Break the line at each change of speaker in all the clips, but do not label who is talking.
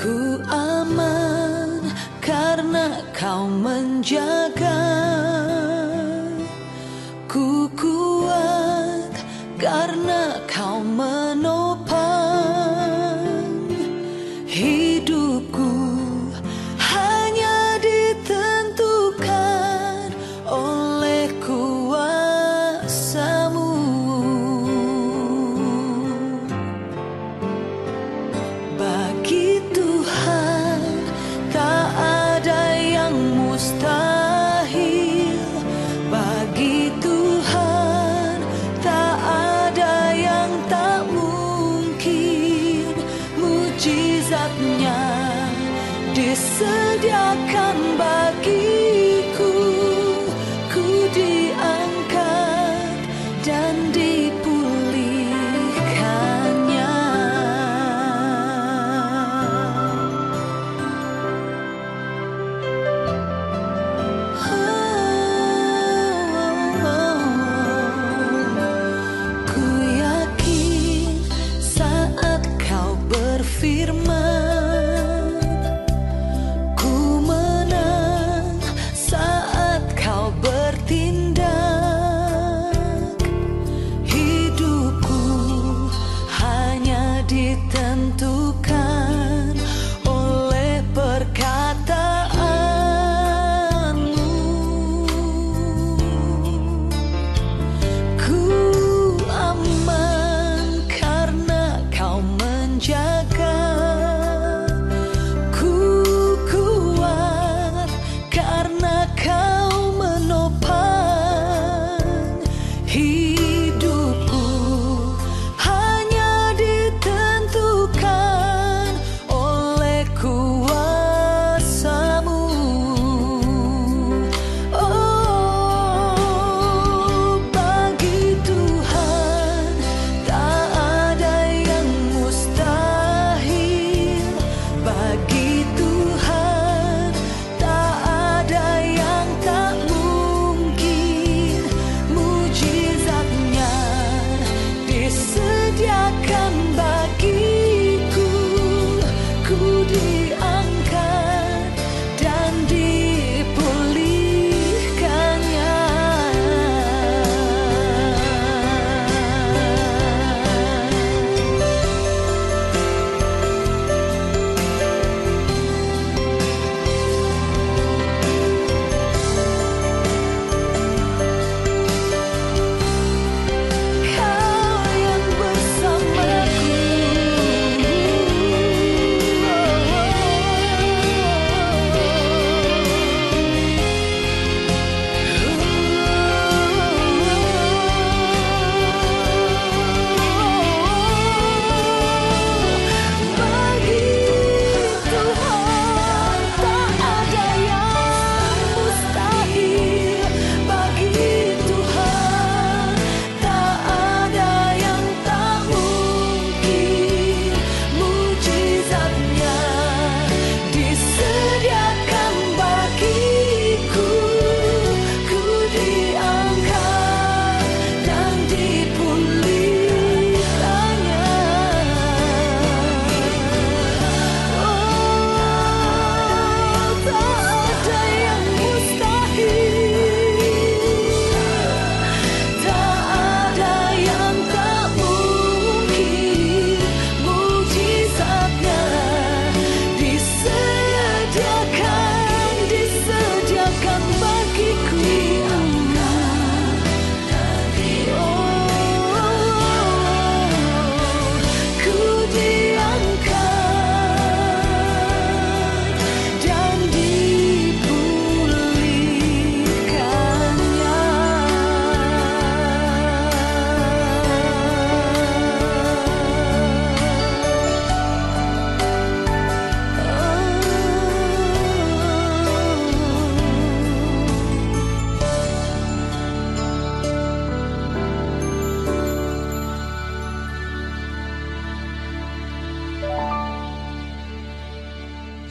Hidupku hanya ditentukan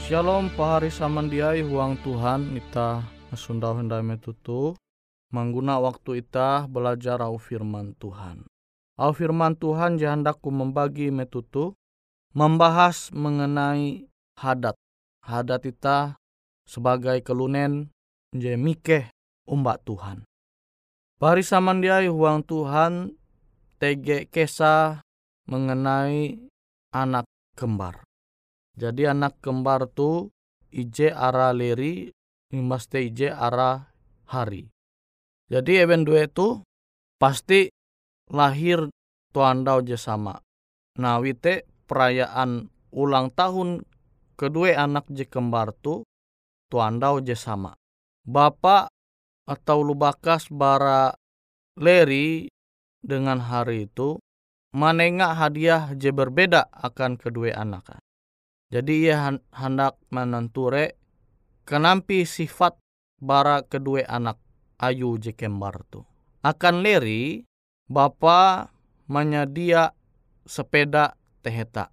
Shalom pahari samandiai huang Tuhan ita sundau hendai metutu mangguna waktu ita belajar au firman Tuhan. Au firman Tuhan jahandaku membagi metutu membahas mengenai hadat. Hadat ita sebagai kelunen je mikeh umbak Tuhan. Pahari samandiai huang Tuhan tege kesah mengenai anak kembar. Jadi anak kembar tu ije ara leri imbaste ije ara hari. Jadi even dua itu pasti lahir tuandau je sama. Nah wite perayaan ulang tahun kedua anak je kembar tu tuandau je sama. Bapak atau lubakas bara leri dengan hari itu menengah hadiah je berbeda akan kedua anak. Jadi ia hendak menenture kenampi sifat bara kedua anak ayu je kembar tu. Akan leri, bapa menyedia sepeda teheta.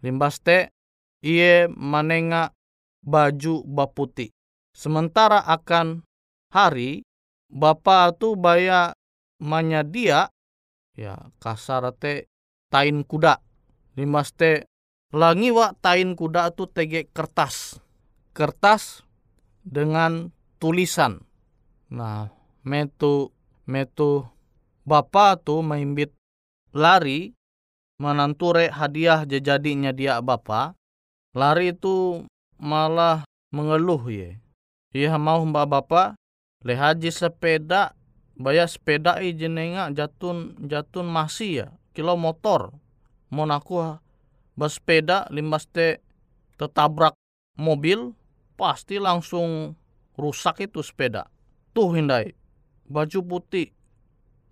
Limbas te, ia menenga baju baputi. Sementara akan hari, bapa tu baya menyedia ya kasar te tain kuda. Limbas te Langi wa tain kuda tu tege kertas. Kertas dengan tulisan. Nah, metu metu bapa tu maimbit lari menanture hadiah jejadinya dia bapa. Lari itu malah mengeluh ye. Ia mau mbak bapa lehaji sepeda bayar sepeda i jenenga jatun jatun masih ya kilo motor monaku bersepeda limbas te tertabrak mobil pasti langsung rusak itu sepeda. Tuh hindai baju putih.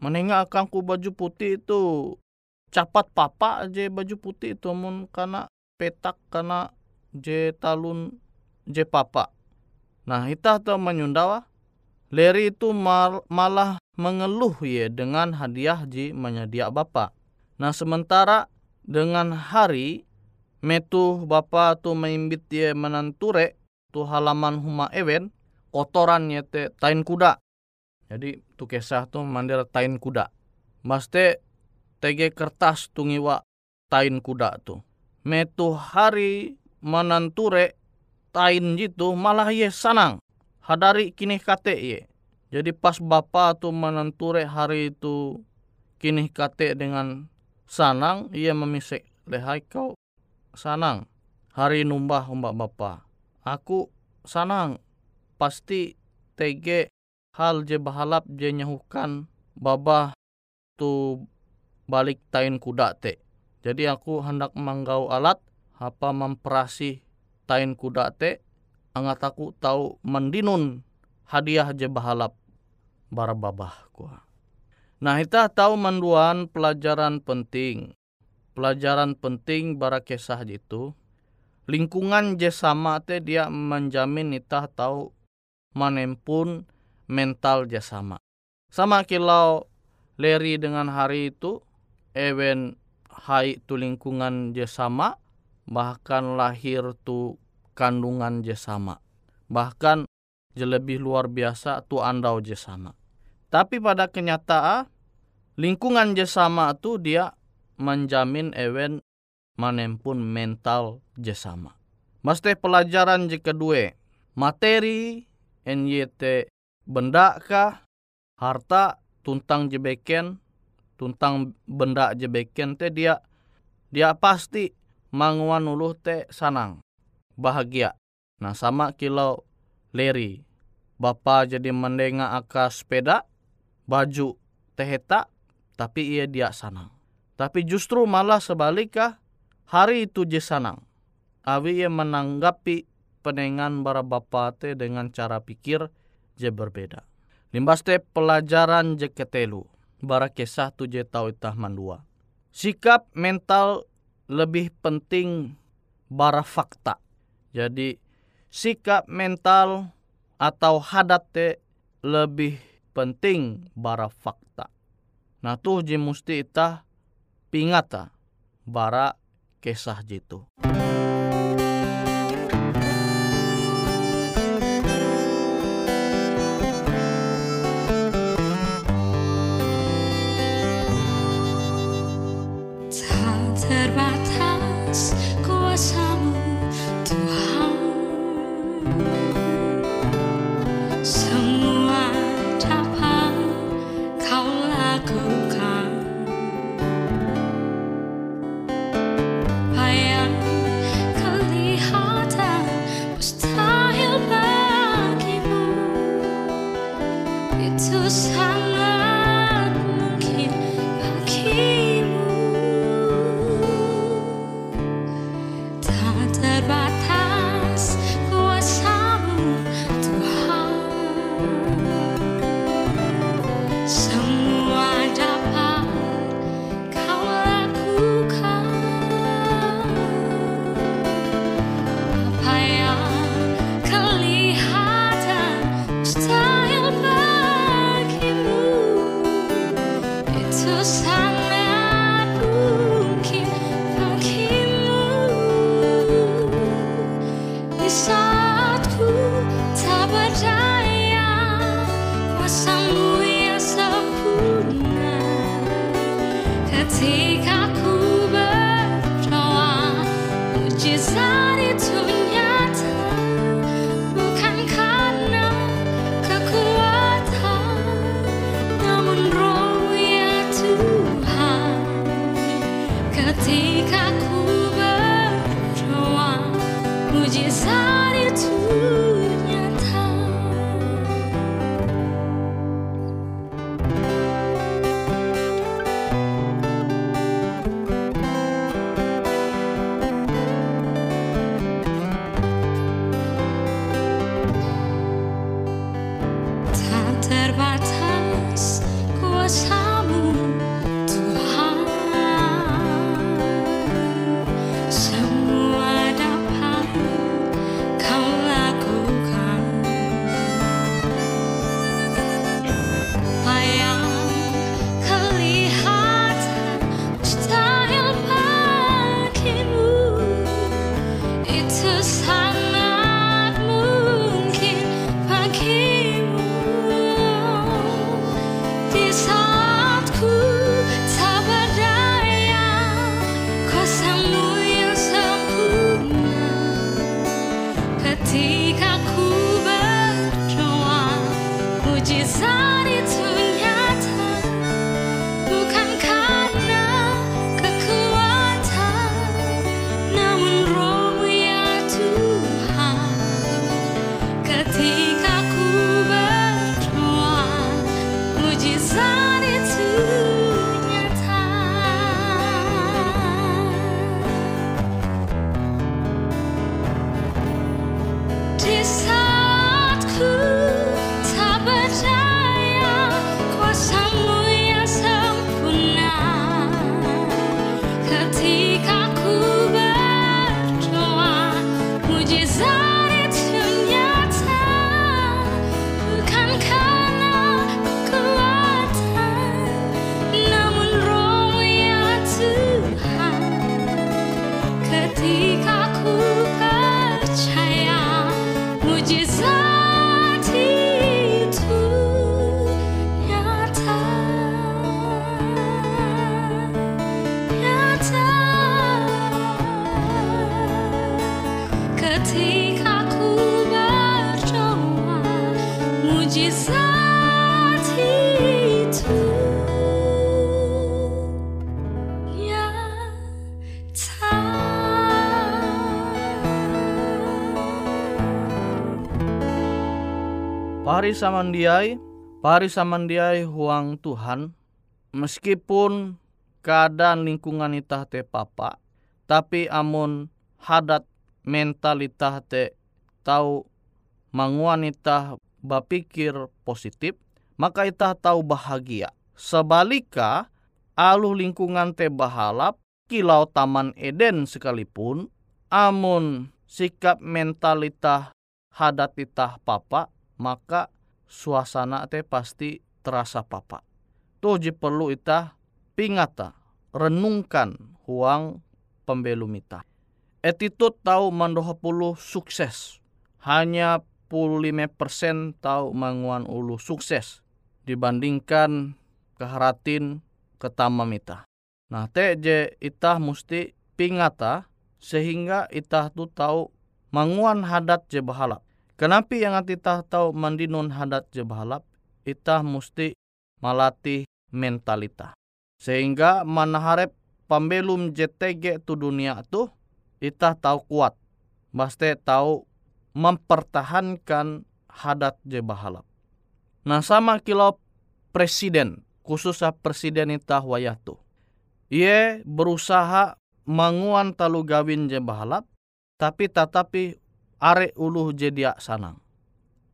Menengah baju putih itu capat papa aja baju putih itu mun karena petak karena je talun je papa. Nah kita tuh menyundawa Leri itu mal, malah mengeluh ya dengan hadiah ji menyedia bapak. Nah sementara dengan hari metu bapa tu maimbit ye menanture tu halaman huma ewen kotoran te tain kuda. Jadi tu kisah tu mandir tain kuda. Maste tege kertas tungiwa tain kuda tu. Metu hari menanture tain jitu malah ye sanang. Hadari kini kate ye. Jadi pas bapa tu menanture hari itu kini kate dengan sanang ia memisik lehai kau sanang hari numbah umbak bapa aku sanang pasti tege hal je bahalap je nyahukan baba tu balik tain kuda te jadi aku hendak manggau alat apa memperasi tain kuda te angat aku tahu mendinun hadiah je bahalap bara babah kuah. Nah, kita tahu menduan pelajaran penting. Pelajaran penting bara kisah itu. Lingkungan je sama dia menjamin kita tahu manempun mental je sama. Sama kilau leri dengan hari itu, ewen hai tu lingkungan je sama, bahkan lahir tu kandungan je sama. Bahkan je lebih luar biasa tu andau je sama. Tapi pada kenyataan lingkungan jesama itu dia menjamin ewen manempun mental jesama. Mesti pelajaran je kedua, materi NYT benda kah, harta tuntang jebeken, tuntang benda jebeken te dia dia pasti manguan uluh te sanang, bahagia. Nah sama kilau leri, Bapak jadi mendengar akas sepeda, baju teheta, tapi ia dia sanang. Tapi justru malah sebaliknya hari itu je sanang. Awi ia menanggapi penengan bara bapa te dengan cara pikir je berbeda. Limbas te pelajaran je ketelu. Bara kisah tu je tau itah mandua. Sikap mental lebih penting bara fakta. Jadi sikap mental atau hadat te lebih penting bara fakta. Nah tuh je musti ita pingata bara kisah jitu. Pari samandiai, pari samandiai huang Tuhan, meskipun keadaan lingkungan itah te papa, tapi amun hadat mentalitas te tahu manguan itah bapikir positif, maka itah tahu bahagia. Sebalika, alu lingkungan te bahalap, kilau taman Eden sekalipun, amun sikap mentalitas hadat itah papa, maka suasana te pasti terasa papa. Tuh perlu ita pingata, renungkan huang pembelum ita. Attitude tahu mandoha puluh sukses. Hanya puluh lima persen tahu manguan ulu sukses dibandingkan keharatin ketamam ita. Nah, te je itah musti pingata sehingga itah tu tahu manguan hadat je bahalap. Kenapa yang itah tahu mandinun hadat je bahalap? Itah musti malatih mentalita. Sehingga manaharep pambelum JTG tu dunia tu itah tahu kuat. Baste tahu mempertahankan hadat je bahalap. Nah sama kilau presiden, khususnya presiden itah wayah tu. Ia berusaha manguan talu gawin je bahalap, tapi tetapi are uluh je dia sanang.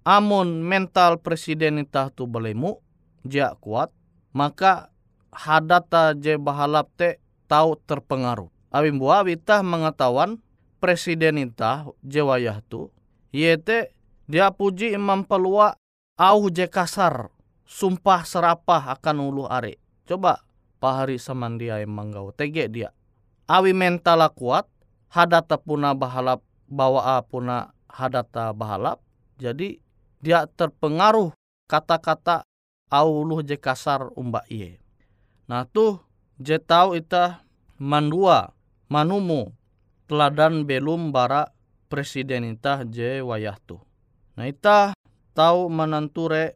Amun mental presiden itah tu belemu, dia kuat, maka hadata je bahalap te tahu terpengaruh. Abim buah witah mengetahuan presiden itah je wayah tu, yete dia puji imam pelua au je kasar, sumpah serapah akan ulu are. Coba pahari samandia emang gau tege dia awi mentala kuat hadata puna bahalap bawa a puna hadata bahalap jadi dia terpengaruh kata-kata auluh je kasar umba iye nah tuh je tau ita mandua manumu teladan belum bara presiden ita je wayah tu nah ita tahu menanture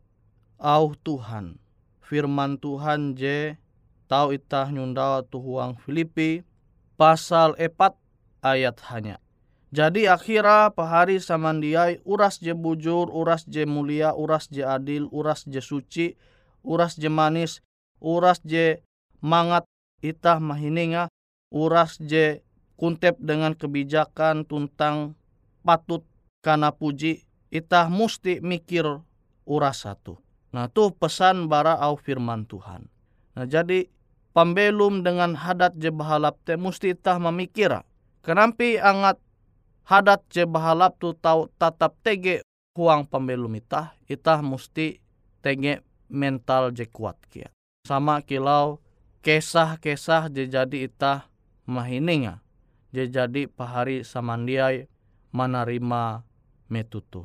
au Tuhan firman Tuhan je Tau itah nyunda tuhuang Filipi pasal 4 ayat hanya. Jadi akhirnya pahari samandiai uras je bujur, uras je mulia, uras je adil, uras je suci, uras je manis, uras je mangat itah mahininga, uras je kuntep dengan kebijakan tuntang patut karena puji, itah musti mikir uras satu. Nah tuh pesan bara au firman Tuhan. Nah jadi pambelum dengan hadat je bahalap te musti tah memikira. Kenampi angat hadat je bahalap tu tau tatap tege huang pambelum itah, itah musti tege mental je kuat kia. Sama kilau kesah-kesah je jadi itah mahininga. Je jadi pahari samandiai menerima metutu.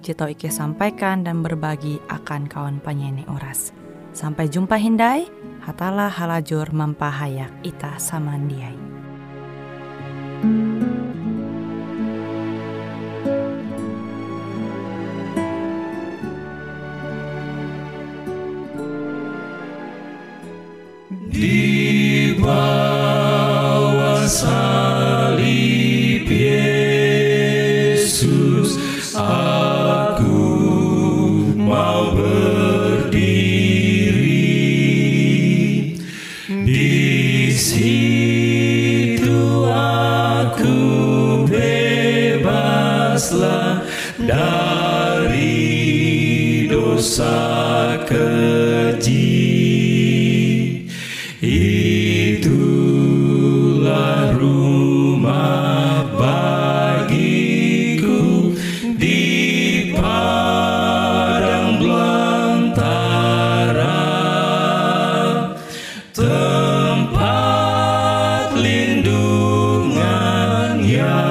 Jito Ike sampaikan dan berbagi akan kawan penyanyi oras. Sampai jumpa Hindai, hatalah halajur mempahayak ita samandiai.
Di bawah salib dari dosa keji itulah rumah bagiku di padang belantara. Tempat lindungan yang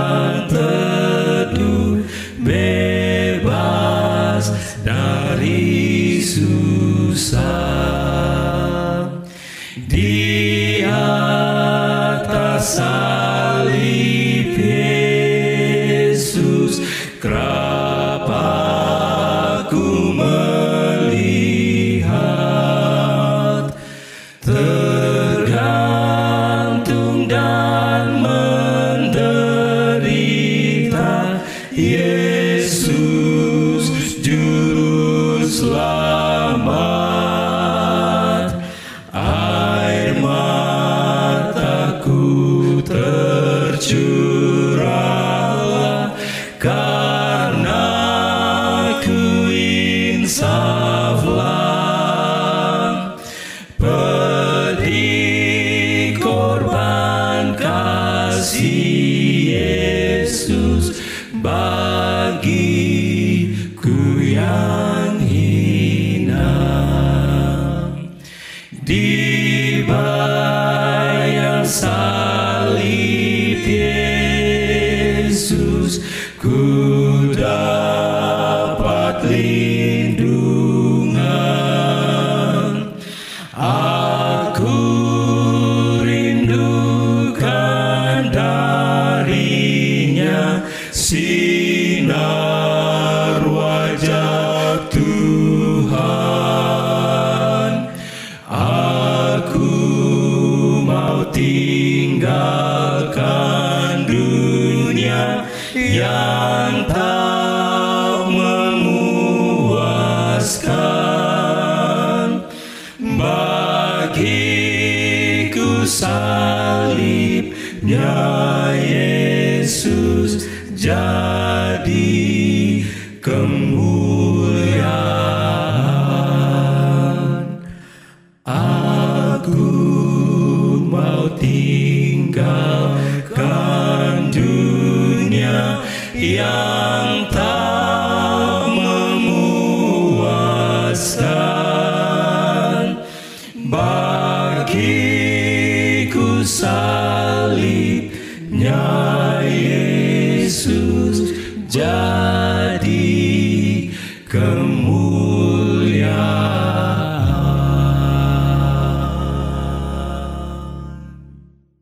salibnya Yesus jadi